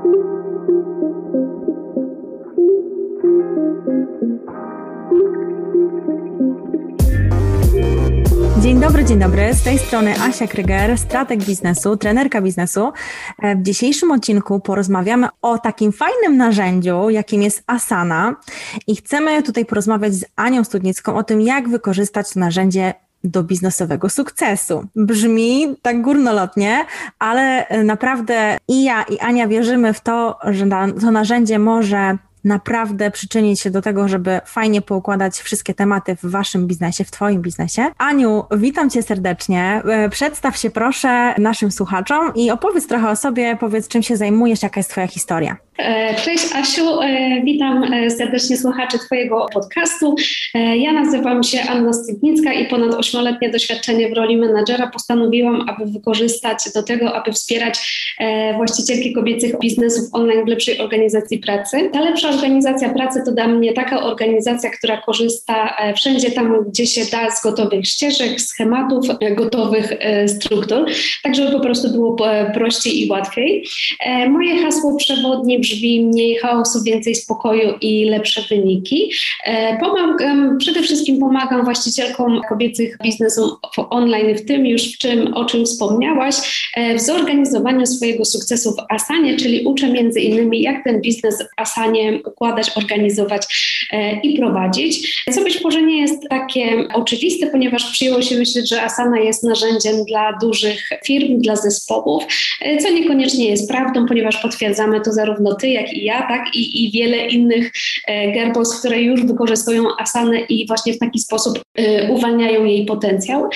Dzień dobry, dzień dobry. Z tej strony Asia Kryger, strateg biznesu, trenerka biznesu. E, w dzisiejszym odcinku porozmawiamy o takim fajnym narzędziu, jakim jest Asana i chcemy tutaj porozmawiać z Anią Studnicką o tym, jak wykorzystać to narzędzie do biznesowego sukcesu. Brzmi tak górnolotnie, ale naprawdę i ja, i Ania wierzymy w to, że to narzędzie może naprawdę przyczynić się do tego, żeby fajnie poukładać wszystkie tematy w Waszym biznesie, w Twoim biznesie. Aniu, witam Cię serdecznie. E, przedstaw się proszę naszym słuchaczom i opowiedz trochę o sobie, powiedz czym się zajmujesz, jaka jest Twoja historia. E, cześć Asiu, e, witam serdecznie słuchaczy Twojego podcastu. Ja nazywam się Anna Stygnicka i ponad ośmioletnie doświadczenie w roli menadżera postanowiłam, aby wykorzystać do tego, aby wspierać właścicielki kobiecych biznesów online w lepszej organizacji pracy. Ta lepsza organizacja pracy to dla mnie taka organizacja, która korzysta e, wszędzie tam, gdzie się da z gotowych ścieżek, schematów, e, gotowych e, struktur, tak żeby po prostu było prościej i łatwiej. Moje hasło przewodnie brzmi mniej chaosu, więcej spokoju i lepsze wyniki. Pomagam, przede wszystkim pomagam właścicielkom kobiecych biznesów online, w tym już w czym, o czym wspomniałaś, w zorganizowaniu swojego sukcesu w Asanie, czyli uczę między innymi, jak ten biznes w Asanie układać, organizować e, i prowadzić. Co być może nie jest takie oczywiste, ponieważ przyjęło się myśleć, że Asana jest narzędziem dla dużych firm, dla zespołów, e, co niekoniecznie jest prawdą, ponieważ potwierdzamy to zarówno ty, jak i ja, tak, i, i wiele innych e, gerbos, które już wykorzystują Asanę i właśnie w taki sposób uwalniają jej potencjał.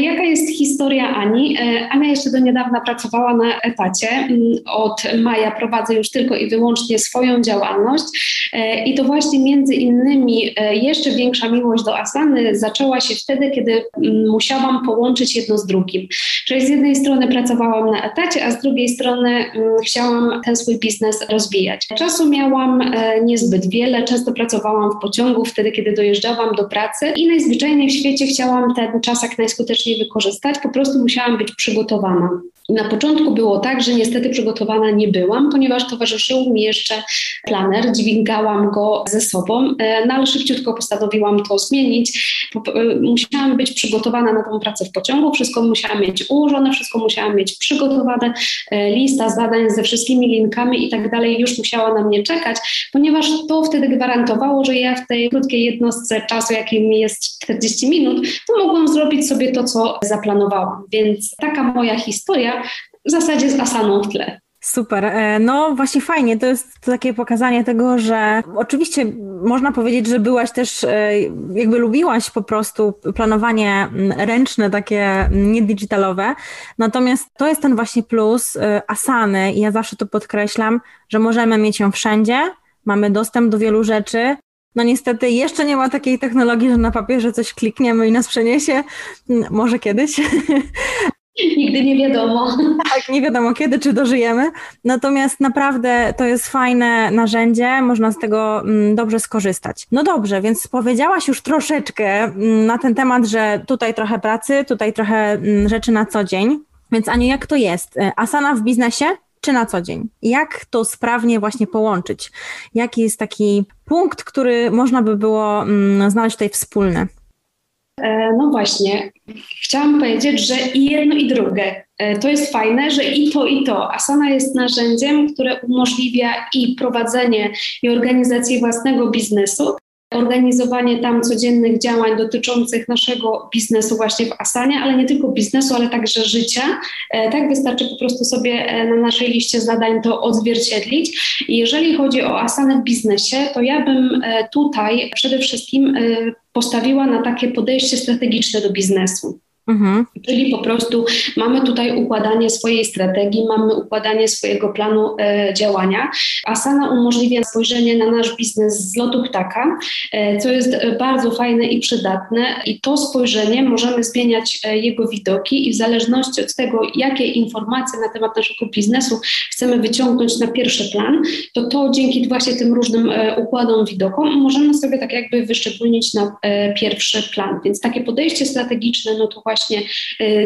Jaka jest historia Ani? Ania jeszcze do niedawna pracowała na etacie. Mm, od maja prowadzę już tylko i wyłącznie swoją działalność. E, I to właśnie między innymi e, jeszcze większa miłość do Asany zaczęła się wtedy, kiedy mm, musiałam połączyć jedno z drugim. Czyli z jednej strony pracowałam na etacie, a z drugiej strony mm, chciałam ten swój biznes rozwijać. Czasu miałam e, niezbyt wiele, często pracowałam w pociągu wtedy, kiedy dojeżdżałam do pracy i najzwyczajniej w świecie chciałam ten czas jak najskuteczniej wykorzystać. Po prostu musiałam być przygotowana. Na początku było tak, że niestety przygotowana nie byłam, ponieważ towarzyszył mi jeszcze planer, dźwigałam go ze sobą, e, no ale szybciutko postanowiłam to zmienić. E, musiałam być przygotowana na tą pracę w pociągu, wszystko musiałam mieć ułożone, wszystko musiałam mieć przygotowane, e, lista zadań ze wszystkimi linkami i tak dalej już musiała na mnie czekać, ponieważ to wtedy gwarantowało, że ja w tej krótkiej jednostce czasu, jakim jest 40 minut, to mogłam zrobić sobie to, co zaplanowałam. Więc taka moja historia w zasadzie z asaną w tle. Super. E, no właśnie fajnie, to jest takie pokazanie tego, że oczywiście można powiedzieć, że byłaś też, e, jakby lubiłaś po prostu planowanie ręczne, takie niedigitalowe, natomiast to jest ten właśnie plus e, Asany i ja zawsze to podkreślam, że możemy mieć ją wszędzie, mamy dostęp do wielu rzeczy, no niestety jeszcze nie ma takiej technologii, że na papierze coś klikniemy i nas przeniesie. Może kiedyś, Nigdy nie wiadomo. Tak, nie wiadomo kiedy, czy dożyjemy. Natomiast naprawdę to jest fajne narzędzie, można z tego mm, dobrze skorzystać. No dobrze, więc powiedziałaś już troszeczkę mm, na ten temat, że tutaj trochę pracy, tutaj trochę mm, rzeczy na co dzień. Więc Aniu, jak to jest? E, asana w biznesie? czy na co dzień? Jak to sprawnie właśnie połączyć? Jaki jest taki punkt, który można by było znaleźć tutaj wspólny? E, no właśnie, chciałam powiedzieć, że i jedno i drugie. E, to jest fajne, że i to, i to. Asana jest narzędziem, które umożliwia i prowadzenie i organizację własnego biznesu, organizowanie tam codziennych działań dotyczących naszego biznesu właśnie w Asanie, ale nie tylko biznesu, ale także życia. E, tak wystarczy po prostu sobie na naszej liście zadań to odzwierciedlić. Jeżeli chodzi o Asanę w biznesie, to ja bym tutaj przede wszystkim postawiła na takie podejście strategiczne do biznesu. Mhm. Czyli po prostu mamy tutaj układanie swojej strategii, mamy układanie swojego planu e, działania. Asana umożliwia spojrzenie na nasz biznes z lotu ptaka, e, co jest bardzo fajne i przydatne. I to spojrzenie możemy zmieniać e, jego widoki i w zależności od tego, jakie informacje na temat naszego biznesu chcemy wyciągnąć na pierwszy plan, to to dzięki właśnie tym różnym e, układom, widokom możemy sobie tak jakby wyszczególnić na e, pierwszy plan. Więc takie podejście strategiczne, no to właśnie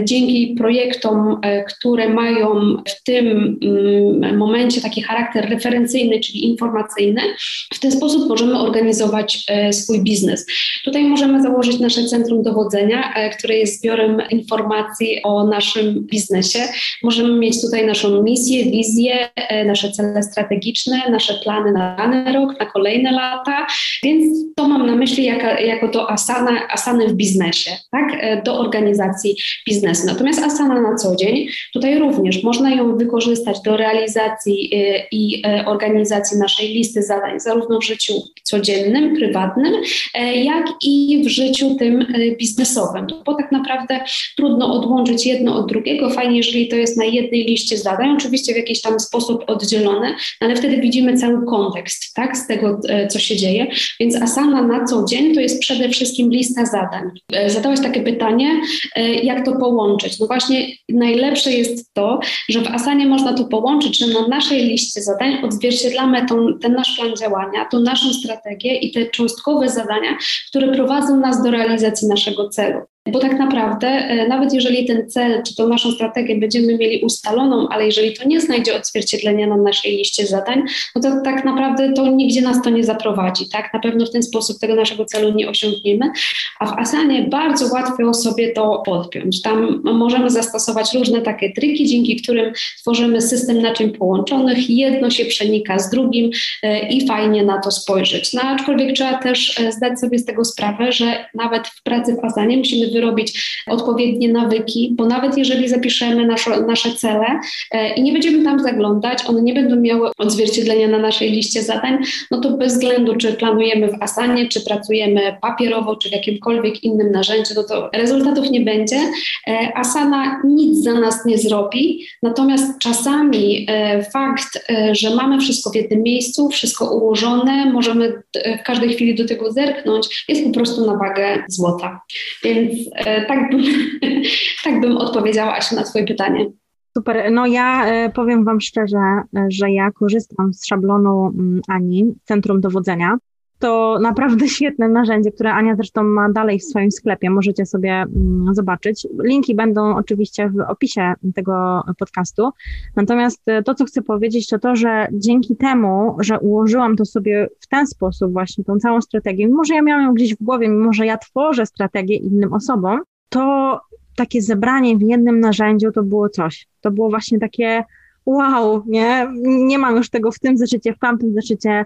dzięki projektom, które mają w tym mm, momencie taki charakter referencyjny, czyli informacyjny, w ten sposób możemy organizować swój biznes. Tutaj możemy założyć nasze centrum dowodzenia, które jest zbiorem informacji o naszym biznesie. Możemy mieć tutaj naszą misję, wizję, nasze cele strategiczne, nasze plany na dany rok, na kolejne lata, więc to mam na myśli jako, jako to asana, asany w biznesie, tak, e, do organizacji biznesu. Natomiast asana na co dzień, tutaj również można ją wykorzystać do realizacji e, i e, organizacji naszej listy zadań, zarówno w życiu codziennym, prywatnym, jak i w życiu tym biznesowym, bo tak naprawdę trudno odłączyć jedno od drugiego. Fajnie, jeżeli to jest na jednej liście zadań, oczywiście w jakiś tam sposób oddzielone, ale wtedy widzimy cały kontekst tak, z tego, co się dzieje. Więc asana na co dzień to jest przede wszystkim lista zadań. E, Zadałeś takie pytanie, e, jak to połączyć? No właśnie najlepsze jest to, że w asanie można to połączyć, że na naszej liście zadań odzwierciedlamy tą, ten nasz plan działania, tą naszą strategię i te cząstkowe zadania, które prowadzą nas do realizacji naszego celu. Bo tak naprawdę, e, nawet jeżeli ten cel czy tą naszą strategię będziemy mieli ustaloną, ale jeżeli to nie znajdzie odzwierciedlenia na naszej liście zadań, no to tak naprawdę to nigdzie nas to nie zaprowadzi. Tak? Na pewno w ten sposób tego naszego celu nie osiągniemy, a w Asanie bardzo łatwo sobie to podpiąć. Tam możemy zastosować różne takie triki, dzięki którym tworzymy system naczyń połączonych, jedno się przenika z drugim e, i fajnie na to spojrzeć. No aczkolwiek trzeba też e, zdać sobie z tego sprawę, że nawet w pracy w Asanie musimy wyrobić odpowiednie nawyki, bo nawet jeżeli zapiszemy nasze, nasze cele e, i nie będziemy tam zaglądać, one nie będą miały odzwierciedlenia na naszej liście zadań, no to bez względu, czy planujemy w Asanie, czy pracujemy papierowo, czy w jakimkolwiek innym narzędziu, no to rezultatów nie będzie. E, Asana nic za nas nie zrobi, natomiast czasami e, fakt, że mamy wszystko w jednym miejscu, wszystko ułożone, możemy w każdej chwili do tego zerknąć, jest po prostu na wagę złota. Więc E, tak bym, tak bym odpowiedziała na Twoje pytanie. Super. No ja e, powiem Wam szczerze, e, że ja korzystam z szablonu mm, Ani, Centrum Dowodzenia to naprawdę świetne narzędzie, które Ania zresztą ma dalej w swoim sklepie. Możecie sobie mm, zobaczyć. Linki będą oczywiście w opisie tego podcastu. Natomiast e, to, co chcę powiedzieć, to to, że dzięki temu, że ułożyłam to sobie w ten sposób, właśnie tą całą strategię, mimo że ja miałam ją gdzieś w głowie, mimo że ja tworzę strategię innym osobom, to takie zebranie w jednym narzędziu to było coś. To było właśnie takie wow, nie? Nie mam już tego w tym zeszycie, w tamtym zeszycie,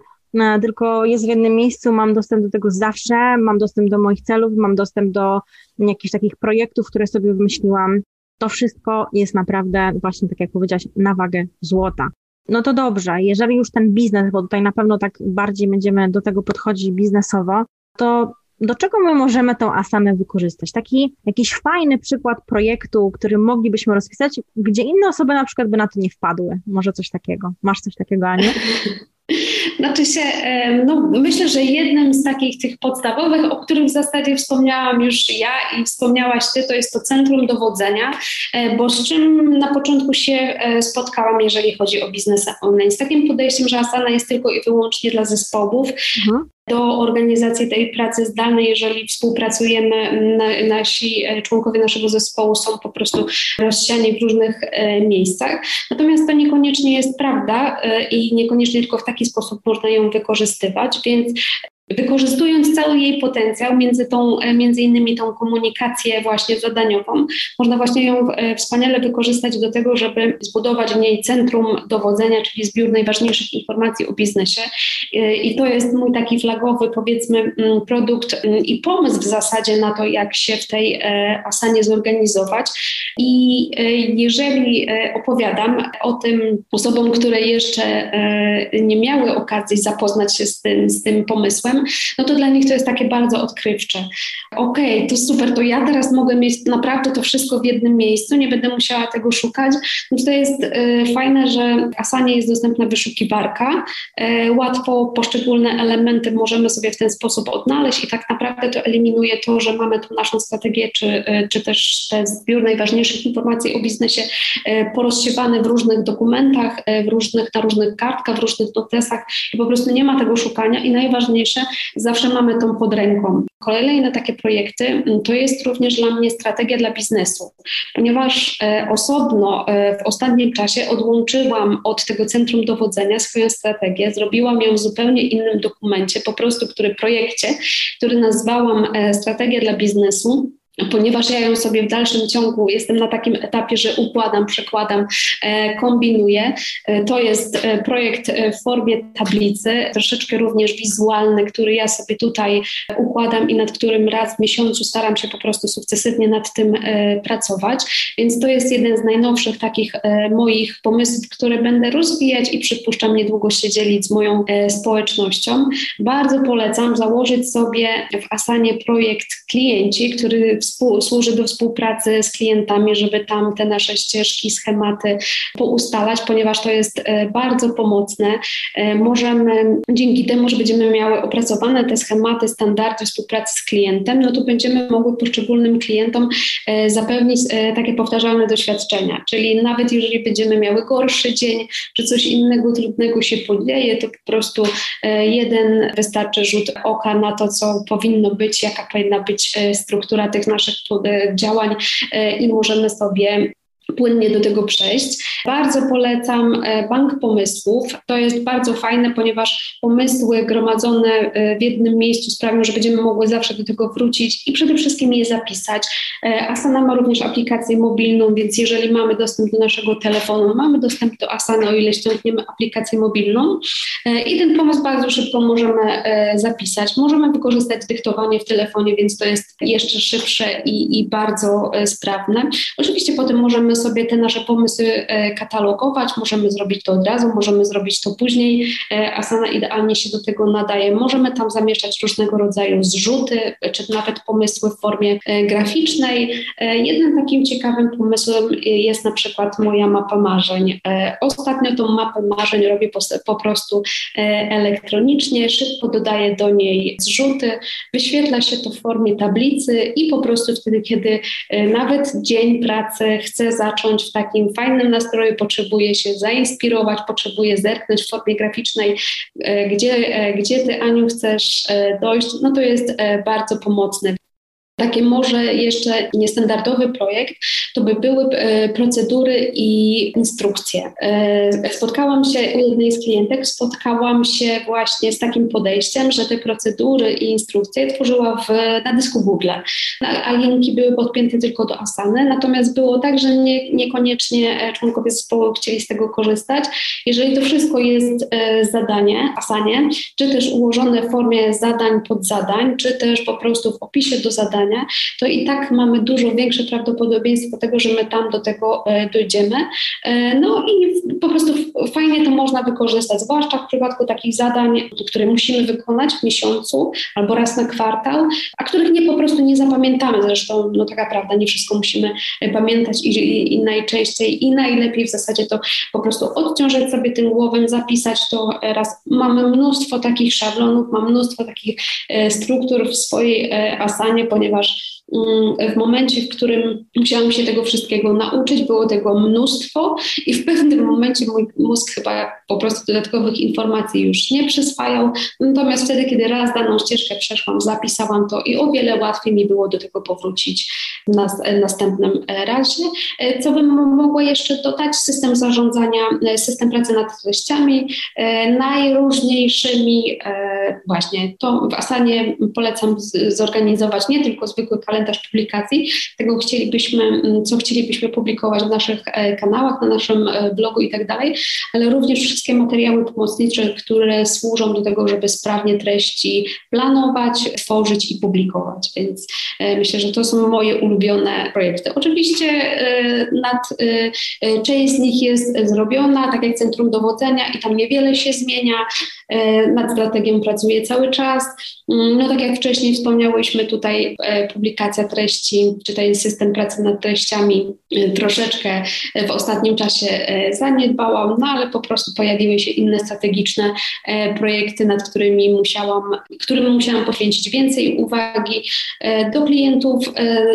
tylko jest w jednym miejscu, mam dostęp do tego zawsze, mam dostęp do moich celów, mam dostęp do jakichś takich projektów, które sobie wymyśliłam. To wszystko jest naprawdę, właśnie tak jak powiedziałaś, na wagę złota. No to dobrze, jeżeli już ten biznes, bo tutaj na pewno tak bardziej będziemy do tego podchodzić biznesowo, to do czego my możemy tą asanę wykorzystać? Taki jakiś fajny przykład projektu, który moglibyśmy rozpisać, gdzie inne osoby na przykład by na to nie wpadły. Może coś takiego. Masz coś takiego, Aniu? Znaczy się, no myślę, że jednym z takich tych podstawowych, o którym w zasadzie wspomniałam już ja i wspomniałaś Ty, to jest to centrum dowodzenia, e, bo z czym na początku się e, spotkałam, jeżeli chodzi o biznes online? Z takim podejściem, że Asana jest tylko i wyłącznie dla zespołów, mhm do organizacji tej pracy zdalnej, jeżeli współpracujemy, nasi e, członkowie naszego zespołu są po prostu rozsiani w różnych e, miejscach. Natomiast to niekoniecznie jest prawda e, i niekoniecznie tylko w taki sposób można ją wykorzystywać, więc Wykorzystując cały jej potencjał, między, tą, e, między innymi tą komunikację właśnie zadaniową, można właśnie ją e, wspaniale wykorzystać do tego, żeby zbudować w niej centrum dowodzenia, czyli zbiór najważniejszych informacji o biznesie. E, I to jest mój taki flagowy, powiedzmy, mm, produkt mm, i pomysł w zasadzie na to, jak się w tej asanie zorganizować. I jeżeli opowiadam o tym osobom, które jeszcze nie miały okazji zapoznać się z tym, z tym pomysłem, no to dla nich to jest takie bardzo odkrywcze. Okej, okay, to super, to ja teraz mogę mieć naprawdę to wszystko w jednym miejscu, nie będę musiała tego szukać. No to jest y, fajne, że Asanie jest dostępna wyszukiwarka. Y, łatwo poszczególne elementy możemy sobie w ten sposób odnaleźć i tak naprawdę to eliminuje to, że mamy tu naszą strategię, czy, y, czy też ten zbiór najważniejszych informacji o biznesie porozsiewany w różnych dokumentach, w różnych, na różnych kartkach, w różnych notesach i po prostu nie ma tego szukania i najważniejsze, zawsze mamy tą pod ręką. kolejne takie projekty mm, to jest również dla mnie strategia dla biznesu, ponieważ e, osobno e, w ostatnim czasie odłączyłam od tego centrum dowodzenia swoją strategię, zrobiłam ją w zupełnie innym dokumencie, po prostu który projekcie, który nazwałam e, Strategia dla biznesu ponieważ ja ją sobie w dalszym ciągu jestem na takim etapie, że układam, przekładam, e, kombinuję. E, to jest e, projekt w formie tablicy, troszeczkę również wizualny, który ja sobie tutaj układam i nad którym raz w miesiącu staram się po prostu sukcesywnie nad tym pracować. Więc to jest jeden z najnowszych takich moich pomysłów, które będę rozwijać i przypuszczam niedługo się dzielić z moją społecznością. Bardzo polecam założyć sobie w Asanie projekt klienci, który służy do współpracy z klientami, żeby tam te nasze ścieżki, schematy poustalać, ponieważ to jest e, bardzo pomocne. E, możemy, dzięki temu, że będziemy miały opracowane te schematy, standardy współpracy z klientem, no to będziemy mogły poszczególnym klientom e, zapewnić takie powtarzalne doświadczenia. Czyli nawet jeżeli będziemy miały gorszy dzień, czy coś innego trudnego się podzieje, to po prostu jeden wystarczy rzut oka na to, co powinno być, jaka powinna być struktura tych naszych naszych działań e, i możemy sobie płynnie do tego przejść. Bardzo polecam e, Bank Pomysłów. To jest bardzo fajne, ponieważ pomysły gromadzone e, w jednym miejscu sprawią, że będziemy mogły zawsze do tego wrócić i przede wszystkim je zapisać. E, Asana ma również aplikację mobilną, więc jeżeli mamy dostęp do naszego telefonu, mamy dostęp do Asana, o ile ściągniemy aplikację mobilną i ten pomysł bardzo szybko możemy zapisać. Możemy wykorzystać dyktowanie w telefonie, więc to jest jeszcze szybsze i, i bardzo sprawne. Oczywiście potem możemy sobie te nasze pomysły e, katalogować, możemy zrobić to od razu, możemy zrobić to później. E, Asana idealnie się do tego nadaje. Możemy tam zamieszczać różnego rodzaju zrzuty, czy nawet pomysły w formie e, graficznej. Jednym takim ciekawym pomysłem jest na przykład moja mapa marzeń. Ostatnio tą mapę marzeń robię po, prostu elektronicznie, szybko dodaję do niej zrzuty, wyświetla się to w formie tablicy i po prostu wtedy, kiedy nawet dzień pracy chcę za zacząć w takim fajnym nastroju, potrzebuje się zainspirować, potrzebuje zerknąć w formie graficznej, e, gdzie, e, gdzie ty, Aniu, chcesz e, dojść, no to jest bardzo pomocne. Takie może jeszcze niestandardowy projekt to by były e, procedury i instrukcje. E, spotkałam się u jednej z klientek, spotkałam się właśnie z takim podejściem, że te procedury i instrukcje tworzyła w, na dysku Google, a linki były podpięte tylko do Asany, natomiast było tak, że nie, niekoniecznie e, członkowie zespołu chcieli z tego korzystać. Jeżeli to wszystko jest zadanie, Asanie, czy też ułożone w formie zadań pod zadań, czy też po prostu w opisie do zadania, to i tak mamy dużo większe prawdopodobieństwo tego, że my tam do tego e, dojdziemy. E, no i po prostu fajnie to można wykorzystać, zwłaszcza w przypadku takich zadań, które musimy wykonać w miesiącu albo raz na kwartał, a których nie po prostu nie zapamiętamy. Zresztą, no taka prawda, nie wszystko musimy e, pamiętać i, i, i najczęściej i najlepiej w zasadzie to po prostu odciążać sobie tym głowem, zapisać to raz. Mamy mnóstwo takich szablonów, mam mnóstwo takich struktur w swojej asanie, ponieważ ponieważ mm, w momencie, w którym musiałam się tego wszystkiego nauczyć, było tego mnóstwo i w pewnym momencie mój mózg chyba po prostu dodatkowych informacji już nie przyswajał. Natomiast wtedy, kiedy raz daną ścieżkę przeszłam, zapisałam to i o wiele łatwiej mi było do tego powrócić w nas, następnym razie. Co bym mogła jeszcze dodać? System zarządzania, system pracy nad treściami, najróżniejszymi właśnie. To w Asanie polecam zorganizować nie tylko zwykły kalendarz publikacji, tego chcielibyśmy, mm, co chcielibyśmy publikować w naszych e, kanałach, na naszym e, blogu i tak dalej, ale również wszystkie materiały pomocnicze, które służą do tego, żeby sprawnie treści planować, tworzyć i publikować. Więc e, myślę, że to są moje ulubione projekty. Oczywiście nad, część z nich jest zrobiona, tak jak Centrum Dowodzenia i tam niewiele się zmienia. Nad strategią pracuję cały czas. Mm, no tak jak wcześniej wspomniałyśmy tutaj publikacje treści, czy ten system pracy nad treściami troszeczkę w ostatnim czasie zaniedbałam, no ale po prostu pojawiły się inne strategiczne projekty, nad którymi musiałam, którym musiałam poświęcić więcej uwagi. Do klientów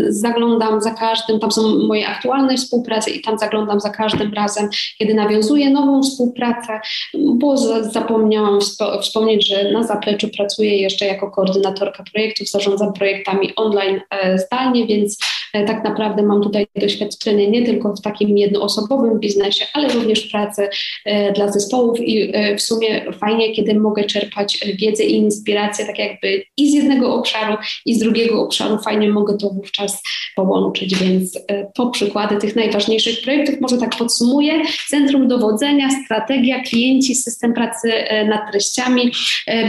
zaglądam za każdym, tam są moje aktualne współprace i tam zaglądam za każdym razem, kiedy nawiązuję nową współpracę, bo zapomniałam wspomnieć, że na zapleczu pracuję jeszcze jako koordynatorka projektów, zarządzam projektami online zdalnie, więc e, tak naprawdę mam tutaj doświadczenie nie tylko w takim jednoosobowym biznesie, ale również w pracy e, dla zespołów i w sumie fajnie, kiedy mogę czerpać wiedzę i inspirację tak jakby i z jednego obszaru i z drugiego obszaru, fajnie mogę to wówczas połączyć, więc to przykłady tych najważniejszych projektów, może tak podsumuję, Centrum Dowodzenia, Strategia, Klienci, System Pracy nad Treściami,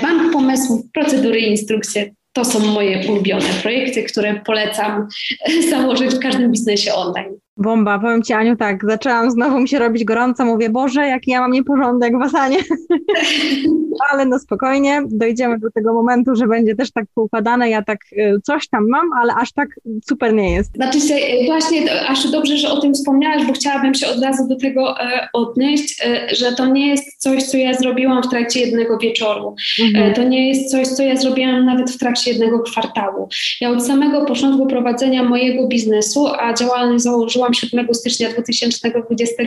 Bank Pomysłów, Procedury i Instrukcje to są moje ulubione projekty, które polecam założyć w każdym biznesie online. Bomba, powiem Ci Aniu tak, zaczęłam znowu mi się robić gorąco, mówię, Boże, jaki ja mam nieporządek w Asanie. ale no spokojnie, dojdziemy do tego momentu, że będzie też tak poukładane, ja tak y, coś tam mam, ale aż tak super nie jest. Znaczy się, y, właśnie aż dobrze, że o tym wspomniałaś, bo chciałabym się od razu do tego e, odnieść, e, że to nie jest coś, co ja zrobiłam w trakcie jednego wieczoru. Mhm. E, to nie jest coś, co ja zrobiłam nawet w trakcie jednego kwartału. Ja od samego początku prowadzenia mojego biznesu, a działalność założyłam 7 stycznia 2020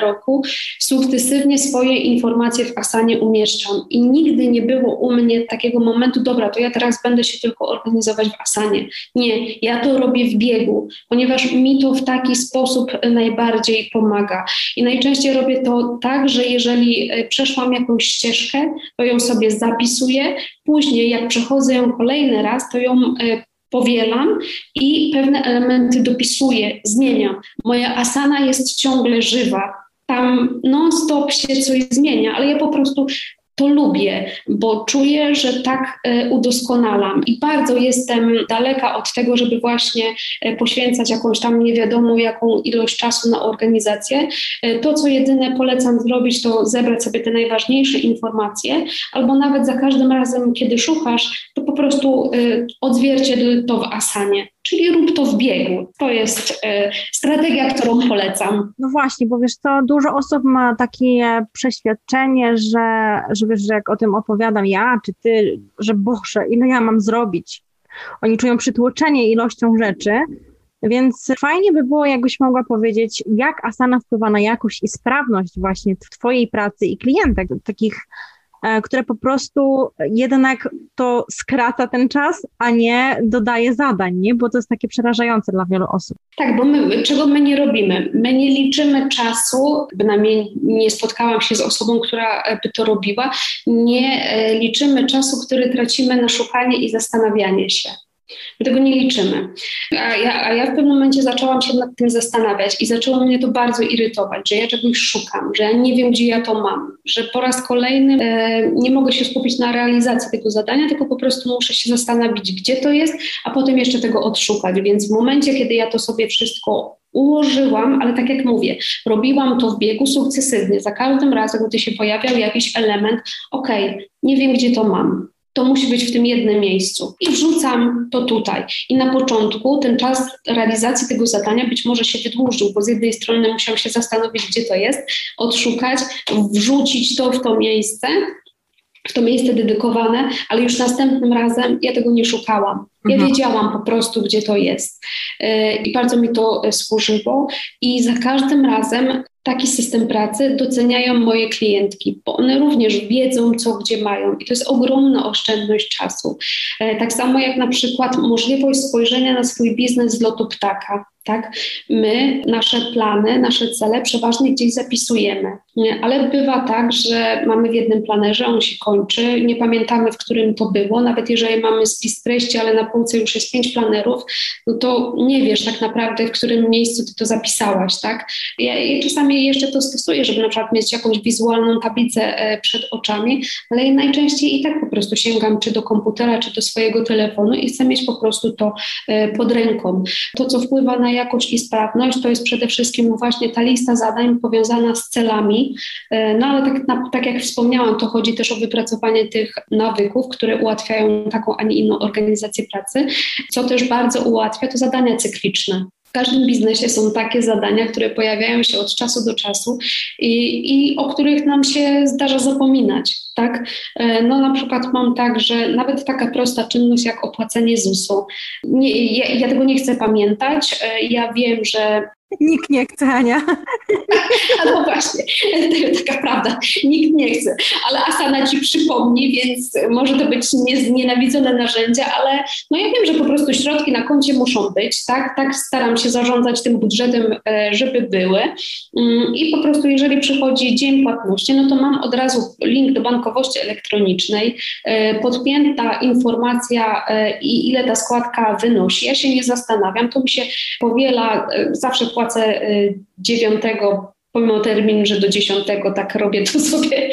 roku, sukcesywnie swoje informacje w Asanie umieszczam i nigdy nie było u mnie takiego momentu, dobra, to ja teraz będę się tylko organizować w asanie. Nie, ja to robię w biegu, ponieważ mi to w taki sposób najbardziej pomaga. I najczęściej robię to tak, że jeżeli e, przeszłam jakąś ścieżkę, to ją sobie zapisuję, później jak przechodzę ją kolejny raz, to ją e, powielam i pewne elementy dopisuję, zmieniam. Moja asana jest ciągle żywa. Tam non-stop się coś zmienia, ale ja po prostu to lubię, bo czuję, że tak e, udoskonalam i bardzo jestem daleka od tego, żeby właśnie e, poświęcać jakąś tam nie wiadomo jaką ilość czasu na organizację. E, to, co jedyne polecam zrobić, to zebrać sobie te najważniejsze informacje, albo nawet za każdym razem, kiedy szukasz, to po prostu odzwierciedl to w asanie czyli rób to w biegu. To jest e, strategia, którą polecam. No właśnie, bo wiesz co, dużo osób ma takie przeświadczenie, że, że wiesz, że jak o tym opowiadam ja czy ty, że Boże, ile ja mam zrobić? Oni czują przytłoczenie ilością rzeczy, więc fajnie by było, jakbyś mogła powiedzieć, jak Asana wpływa na jakość i sprawność właśnie Twojej pracy i klientek, takich które po prostu jednak to skraca ten czas, a nie dodaje zadań, nie? bo to jest takie przerażające dla wielu osób. Tak, bo my, czego my nie robimy? My nie liczymy czasu, bynajmniej nie spotkałam się z osobą, która by to robiła, nie e, liczymy czasu, który tracimy na szukanie i zastanawianie się. My tego nie liczymy. A ja, a ja w pewnym momencie zaczęłam się nad tym zastanawiać i zaczęło mnie to bardzo irytować, że ja czegoś szukam, że ja nie wiem, gdzie ja to mam, że po raz kolejny e, nie mogę się skupić na realizacji tego zadania, tylko po prostu muszę się zastanowić, gdzie to jest, a potem jeszcze tego odszukać. Więc w momencie, kiedy ja to sobie wszystko ułożyłam, ale tak jak mówię, robiłam to w biegu sukcesywnie. Za każdym razem, gdy się pojawiał jakiś element, ok, nie wiem, gdzie to mam to musi być w tym jednym miejscu. I wrzucam to tutaj. I na początku ten czas realizacji tego zadania być może się wydłużył, bo z jednej strony musiał się zastanowić, gdzie to jest, odszukać, wrzucić to w to miejsce, w to miejsce dedykowane, ale już następnym razem ja tego nie szukałam. Ja mhm. wiedziałam po prostu, gdzie to jest. E, I bardzo mi to e, służyło. I za każdym razem taki system pracy doceniają moje klientki, bo one również wiedzą, co gdzie mają i to jest ogromna oszczędność czasu. E, tak samo jak na przykład możliwość spojrzenia na swój biznes z lotu ptaka. Tak? My nasze plany, nasze cele przeważnie gdzieś zapisujemy, ale bywa tak, że mamy w jednym planerze, on się kończy, nie pamiętamy, w którym to było, nawet jeżeli mamy spis treści, ale na półce już jest pięć planerów, no to nie wiesz tak naprawdę, w którym miejscu ty to zapisałaś, tak? Ja, ja czasami jeszcze to stosuję, żeby na przykład mieć jakąś wizualną tablicę e, przed oczami, ale najczęściej i tak po prostu sięgam czy do komputera, czy do swojego telefonu i chcę mieć po prostu to e, pod ręką. To, co wpływa na jakość i sprawność, to jest przede wszystkim właśnie ta lista zadań powiązana z celami, narzędziami, no ale tak, tak jak wspomniałam, to chodzi też o wypracowanie tych nawyków, które ułatwiają taką, a nie inną organizację pracy, co też bardzo ułatwia to zadania cykliczne. W każdym biznesie są takie zadania, które pojawiają się od czasu do czasu i, i o których nam się zdarza zapominać. Tak? E, no na przykład mam tak, że nawet taka prosta czynność jak opłacenie ZUS-u, nie, ja, ja, tego nie chcę pamiętać. E, ja wiem, że Nikt nie chce, Ania. No właśnie, taka prawda, nikt nie chce, ale Asana ci przypomni, więc może to być znienawidzone narzędzie, ale no ja wiem, że po prostu środki na koncie muszą być, tak? Tak staram się zarządzać tym budżetem, e, żeby były mm, i po prostu jeżeli przychodzi dzień płatności, no to mam od razu link do bankowości elektronicznej, e, podpięta informacja e, i ile ta składka wynosi. Ja się nie zastanawiam, to mi się powiela, zawsze płacę płacę 9 pomimo terminu, że do 10 tak robię to sobie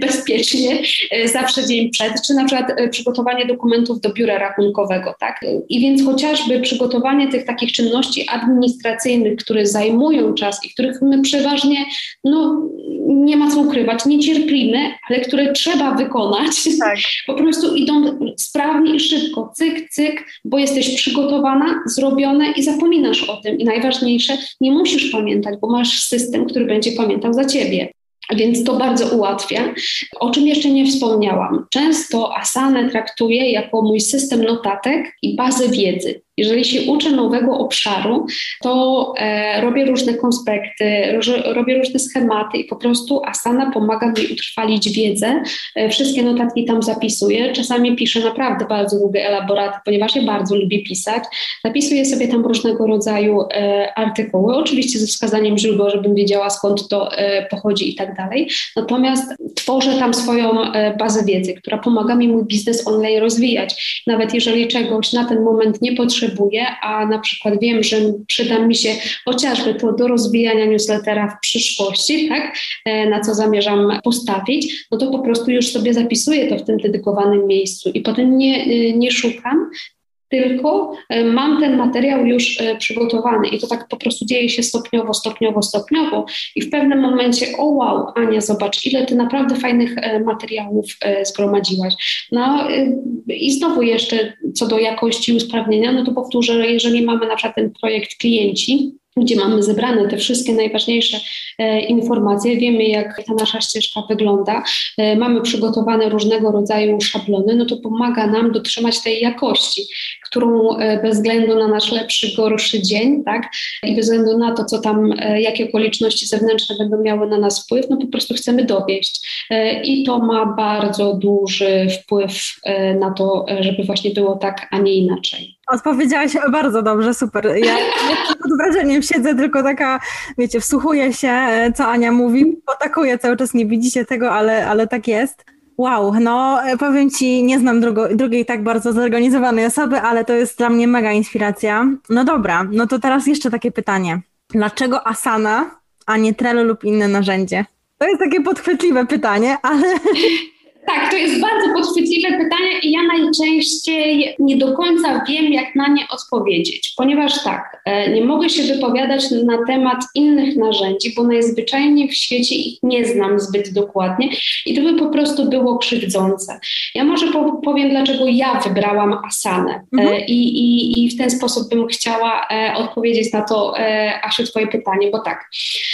bezpiecznie, e, zawsze dzień przed, czy na przykład e, przygotowanie dokumentów do biura rachunkowego, tak? I więc chociażby przygotowanie tych takich czynności administracyjnych, które zajmują czas i których my przeważnie, no nie ma co ukrywać, niecierplimy, ale które trzeba wykonać, tak. po prostu idą sprawnie i szybko, cyk, cyk, bo jesteś przygotowana, zrobione i zapominasz o tym. I najważniejsze, nie musisz pamiętać, bo masz system, który który będzie pamiętał za ciebie. Więc to bardzo ułatwia. O czym jeszcze nie wspomniałam. Często Asanę traktuję jako mój system notatek i bazę wiedzy. Jeżeli się uczę nowego obszaru, to e, robię różne konspekty, robię różne schematy i po prostu Asana pomaga mi utrwalić wiedzę. E, wszystkie notatki tam zapisuję. Czasami piszę naprawdę bardzo długie elaboraty, ponieważ ja bardzo lubię pisać. Zapisuję sobie tam różnego rodzaju e, artykuły, oczywiście ze wskazaniem źródła, żebym wiedziała skąd to e, pochodzi i tak dalej. Natomiast tworzę tam swoją e, bazę wiedzy, która pomaga mi mój biznes online rozwijać. Nawet jeżeli czegoś na ten moment nie potrzebuję, potrzebuję, a na przykład wiem, że przyda mi się chociażby to do rozwijania newslettera w przyszłości, tak, e, na co zamierzam postawić, no to po prostu już sobie zapisuję to w tym dedykowanym miejscu i potem nie, e, nie szukam, tylko e, mam ten materiał już e, przygotowany i to tak po prostu dzieje się stopniowo, stopniowo, stopniowo i w pewnym momencie, o wow, Ania, zobacz, ile ty naprawdę fajnych e, materiałów zgromadziłaś. No i znowu jeszcze co do jakości usprawnienia, no to powtórzę, jeżeli mamy na przykład ten projekt klienci, gdzie mamy zebrane te wszystkie najważniejsze e, informacje, wiemy jak ta nasza ścieżka wygląda, e, mamy przygotowane różnego rodzaju szablony, no to pomaga nam dotrzymać tej jakości, którą e, bez względu na nasz lepszy, gorszy dzień, tak, i bez względu na to, co tam, jakie okoliczności zewnętrzne będą miały na nas wpływ, no po prostu chcemy dowieść. I to ma bardzo duży wpływ na to, żeby właśnie było tak, a nie inaczej. Odpowiedziałaś bardzo dobrze, super. Ja pod wrażeniem siedzę, tylko taka, wiecie, wsłuchuję się, e, co Ania mówi, potakuję cały czas, nie widzicie tego, ale, ale tak jest. Wow, no e, powiem Ci, nie znam drugo, drugiej tak bardzo zorganizowanej osoby, ale to jest dla mnie mega inspiracja. No dobra, no to teraz jeszcze takie pytanie. Dlaczego Asana, a nie Trello lub inne narzędzie? To jest takie podchwytliwe pytanie, ale Tak, to jest bardzo podchwytliwe pytanie i ja najczęściej nie do końca wiem, jak na nie odpowiedzieć, ponieważ tak, e, nie mogę się wypowiadać na temat innych narzędzi, bo najzwyczajniej w świecie ich nie znam zbyt dokładnie i to by po prostu było krzywdzące. Ja może powiem, dlaczego ja wybrałam Asanę e, mhm. I, i, i w ten sposób bym chciała e, odpowiedzieć na to, Asiu, twoje pytanie, bo tak,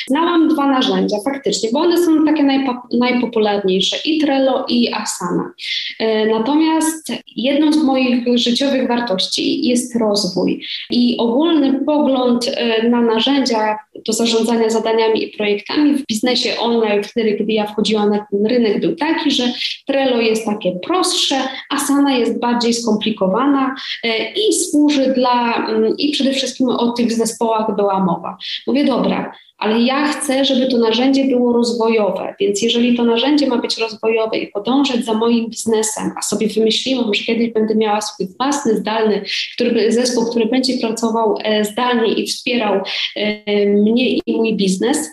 znałam dwa narzędzia faktycznie, bo one są takie najpopularniejsze i Trello i asana. E, natomiast jedną z moich życiowych wartości jest rozwój i ogólny pogląd e, na narzędzia do zarządzania zadaniami i projektami w biznesie online, wtedy kiedy ja wchodziłam na ten rynek, był taki, że Trello jest takie prostsze, Asana jest bardziej skomplikowana e, i służy dla, mm, i przede wszystkim o tych zespołach była mowa. Mówię, dobra, ale ja chcę, żeby to narzędzie było rozwojowe, więc jeżeli to narzędzie ma być rozwojowe i podążać za moim biznesem, a sobie wymyśliłam, że kiedyś będę miała swój własny, zdalny który, zespół, który będzie pracował e, zdalnie i wspierał e, mnie i mój biznes,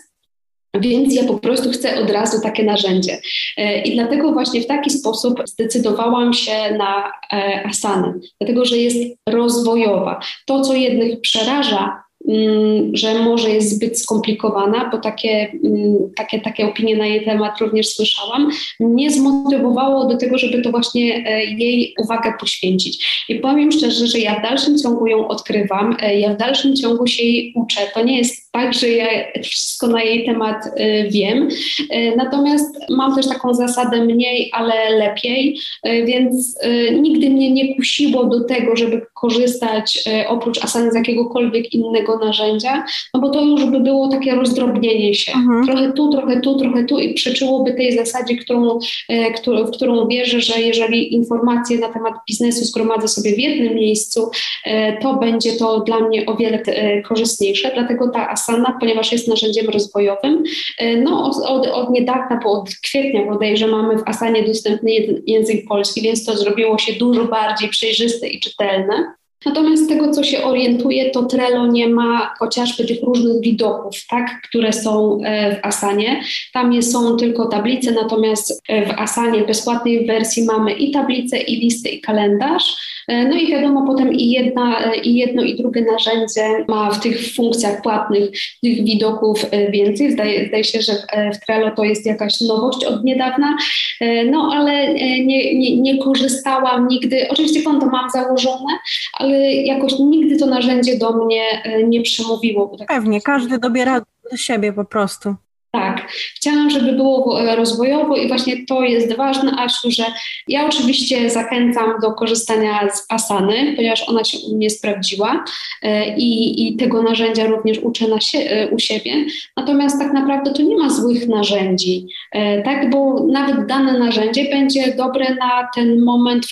więc ja po prostu chcę od razu takie narzędzie. E, I dlatego właśnie w taki sposób zdecydowałam się na Asanę, dlatego że jest rozwojowa. To, co jednych przeraża, że może jest zbyt skomplikowana, bo takie, mm, takie, takie opinie na jej temat również słyszałam, mnie zmotywowało do tego, żeby to właśnie e, jej uwagę poświęcić. I powiem szczerze, że ja w dalszym ciągu ją odkrywam, e, ja w dalszym ciągu się jej uczę. To nie jest tak, że ja wszystko na jej temat e, wiem. Natomiast mam też taką zasadę mniej, ale lepiej, więc nigdy mnie nie kusiło do tego, żeby korzystać oprócz Asany z jakiegokolwiek innego narzędzia, no bo to już by było takie rozdrobnienie się. Mhm. Trochę tu, trochę tu, trochę tu i przeczyłoby tej zasadzie, którą, w którą wierzę, że jeżeli informacje na temat biznesu zgromadzę sobie w jednym miejscu, to będzie to dla mnie o wiele korzystniejsze. Dlatego ta Asana, ponieważ jest narzędziem rozwojowym, e, no od, od, od niedawna, bo od kwietnia bodajże mamy w Asanie dostępny język polski, więc to zrobiło się dużo bardziej przejrzyste i czytelne. Natomiast z tego, co się orientuje, to Trello nie ma chociażby tych różnych widoków, tak, które są w Asanie. Tam są tylko tablice, natomiast w Asanie bezpłatnej wersji mamy i tablice, i listy, i kalendarz. E, no i wiadomo, potem i, jedna, e, i jedno, i drugie narzędzie ma w tych funkcjach płatnych tych widoków e, więcej. Zdaje, zdaje się, że w Trello to jest jakaś nowość od niedawna, no ale nie, nie, nie korzystałam nigdy. Oczywiście konto mam założone, ale jakoś nigdy to narzędzie do mnie nie przemówiło. Tak Pewnie, każdy dobiera do siebie po prostu. Tak, chciałam, żeby było e, rozwojowo i właśnie to jest ważne, Asiu, że ja oczywiście zachęcam do korzystania z Asany, ponieważ ona się u mnie sprawdziła e, i, i tego narzędzia również uczę na się, e, u siebie. Natomiast tak naprawdę to nie ma złych narzędzi, tak, bo nawet dane narzędzie będzie dobre na ten moment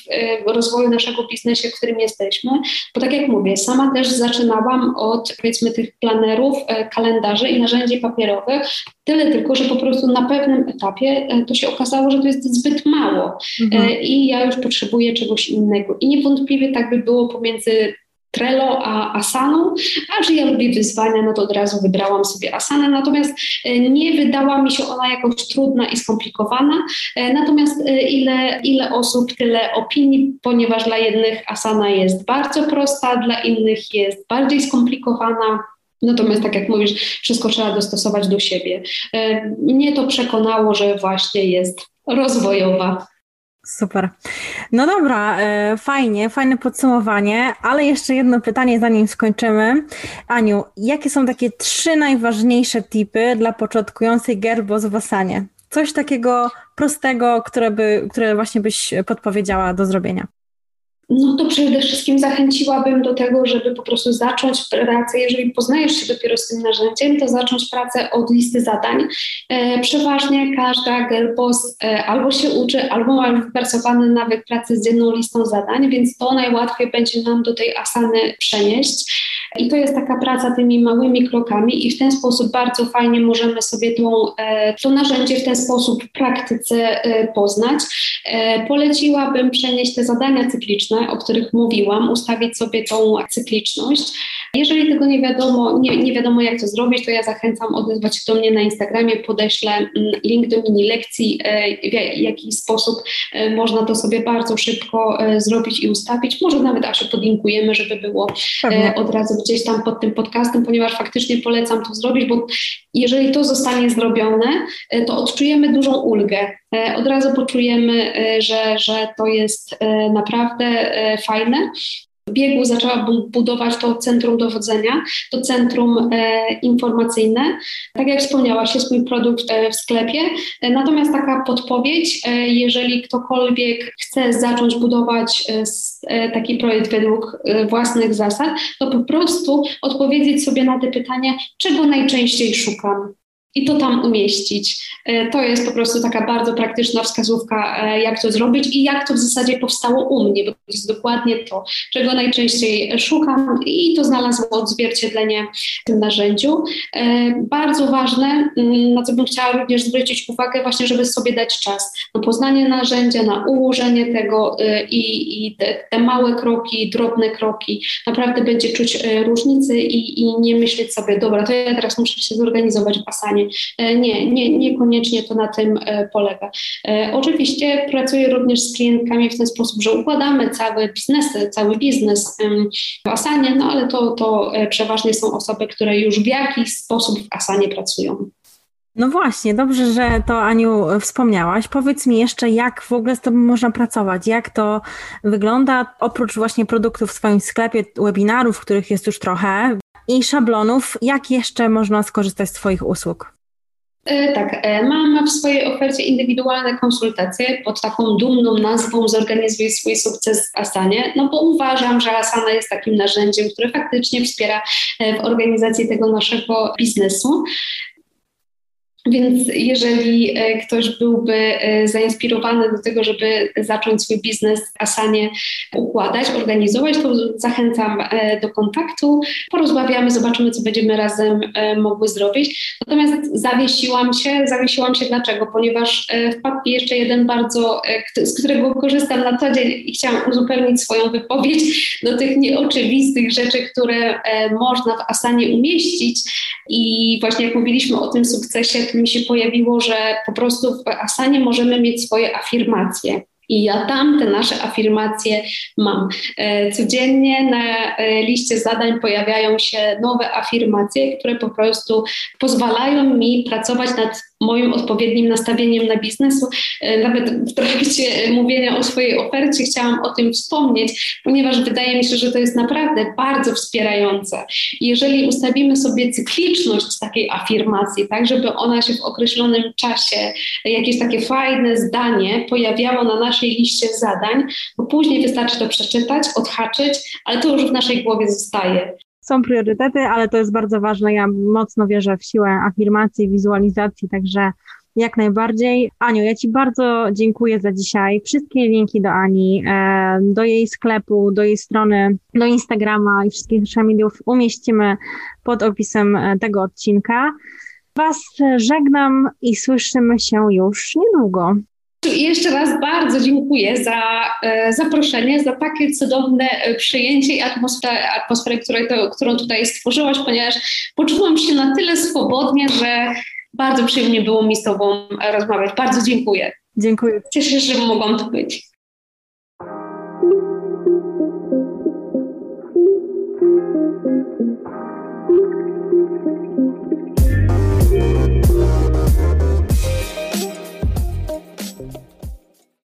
rozwoju naszego biznesu, w którym jesteśmy, bo tak jak mówię, sama też zaczynałam od powiedzmy tych planerów, kalendarzy i narzędzi papierowych, Tyle tylko, że po prostu na pewnym etapie e, to się okazało, że to jest zbyt mało. Mhm. E, i ja już potrzebuję czegoś innego. I niewątpliwie tak by było pomiędzy Trello a Asaną, a że ja lubię wyzwania, no to od razu wybrałam sobie Asanę, natomiast e, nie wydała mi się ona jakoś trudna i skomplikowana, natomiast ile, ile osób, tyle opinii, ponieważ dla jednych Asana jest bardzo prosta, dla innych jest bardziej skomplikowana, Natomiast, tak jak mówisz, wszystko trzeba dostosować do siebie. E, mnie to przekonało, że właśnie jest rozwojowa. Super. No dobra, e, fajnie, fajne podsumowanie, ale jeszcze jedno pytanie, zanim skończymy. Aniu, jakie są takie trzy najważniejsze tipy dla początkującej gerbos w Asanie? Coś takiego prostego, które, by, które właśnie byś podpowiedziała do zrobienia no to przede wszystkim zachęciłabym do tego, żeby po prostu zacząć pracę, jeżeli poznajesz się dopiero z tym narzędziem, to zacząć pracę od listy zadań. E, przeważnie każda Gelbos e, albo się uczy, albo ma wypracowany nawyk pracy z jedną listą zadań, więc to najłatwiej będzie nam do tej asany przenieść. I to jest taka praca tymi małymi krokami i w ten sposób bardzo fajnie możemy sobie tą, e, to narzędzie w ten sposób w praktyce e, poznać. E, poleciłabym przenieść te zadania cykliczne, o których mówiłam, ustawić sobie tą cykliczność. Jeżeli tego nie wiadomo, nie, nie wiadomo jak to zrobić, to ja zachęcam odezwać się do mnie na Instagramie, podeślę mm, link do mini lekcji, w jaki sposób można to sobie bardzo szybko zrobić i ustawić. Może nawet Asiu podlinkujemy, żeby było od razu gdzieś tam pod tym podcastem, ponieważ faktycznie polecam to zrobić, bo jeżeli to zostanie zrobione, e, to odczujemy dużą ulgę. E, od razu poczujemy, e, że, że to jest naprawdę fajne biegu zaczęłam budować to centrum dowodzenia, to centrum e, informacyjne. Tak jak wspomniałaś, jest mój produkt e, w sklepie. E, natomiast taka podpowiedź, jeżeli ktokolwiek chce zacząć budować taki projekt według własnych zasad, to po prostu odpowiedzieć sobie na te pytania, czego najczęściej szukam i to tam umieścić. E, to jest po prostu taka bardzo praktyczna wskazówka, e, jak to zrobić i jak to w zasadzie powstało u mnie, bo to jest dokładnie to, czego najczęściej szukam i to znalazło odzwierciedlenie w tym narzędziu. E, bardzo ważne, mm, na co bym chciała również zwrócić uwagę, właśnie, żeby sobie dać czas na poznanie narzędzia, na ułożenie tego i, i te, te, małe kroki, drobne kroki. Naprawdę będzie czuć różnicy i, i nie myśleć sobie, dobra, to ja teraz muszę się zorganizować w Asanie, Asanie. Nie, nie, niekoniecznie to na tym polega. Oczywiście pracuję również z klientkami w ten sposób, że układamy cały biznes, cały biznes w Asanie, no ale to, to przeważnie są osoby, które już w jakiś sposób w Asanie pracują. No właśnie, dobrze, że to Aniu wspomniałaś. Powiedz mi jeszcze, jak w ogóle z Tobą można pracować? Jak to wygląda oprócz właśnie produktów w swoim sklepie, webinarów, których jest już trochę i szablonów, jak jeszcze można skorzystać z Twoich usług? E, tak, e, mam w swojej ofercie indywidualne konsultacje pod taką dumną nazwą Zorganizuj swój sukces w Asanie, no bo uważam, że Asana jest takim narzędziem, które faktycznie wspiera e, w organizacji tego naszego biznesu. Więc jeżeli e, ktoś byłby e, zainspirowany do tego, żeby zacząć swój biznes w Asanie układać, organizować, to zachęcam e, do kontaktu, porozmawiamy, zobaczymy, co będziemy razem mogły zrobić. Natomiast zawiesiłam się, zawiesiłam się dlaczego? Ponieważ wpadł mi jeszcze jeden bardzo, z którego korzystam na co dzień i chciałam uzupełnić swoją wypowiedź do tych nieoczywistych rzeczy, które można w Asanie umieścić i właśnie jak mówiliśmy o tym sukcesie, mi się pojawiło, że po prostu w Asanie możemy mieć swoje afirmacje. I ja tam te nasze afirmacje mam. E, codziennie na e, liście zadań pojawiają się nowe afirmacje, które po prostu pozwalają mi pracować nad moim odpowiednim nastawieniem na biznesu. E, nawet w trakcie mówienia o swojej ofercie chciałam o tym wspomnieć, ponieważ wydaje mi się, że to jest naprawdę bardzo wspierające. Jeżeli ustawimy sobie cykliczność takiej afirmacji, tak, żeby ona się w określonym czasie, jakieś takie fajne zdanie pojawiało na naszej liście zadań, bo później wystarczy to przeczytać, odhaczyć, ale to już w naszej głowie zostaje są priorytety, ale to jest bardzo ważne. Ja mocno wierzę w siłę afirmacji, wizualizacji, także jak najbardziej. Aniu, ja Ci bardzo dziękuję za dzisiaj. Wszystkie linki do Ani, e, do jej sklepu, do jej strony, do Instagrama i wszystkich mediów umieścimy pod opisem e, tego odcinka. Was żegnam i słyszymy się już niedługo. Jeszcze raz bardzo dziękuję za e, zaproszenie, za takie cudowne e, przyjęcie i atmosferę, atmosferę to, którą tutaj stworzyłaś, ponieważ poczułam się na tyle swobodnie, że bardzo przyjemnie było mi z Tobą rozmawiać. Bardzo dziękuję. Dziękuję. Cieszę się, że mogłam tu być.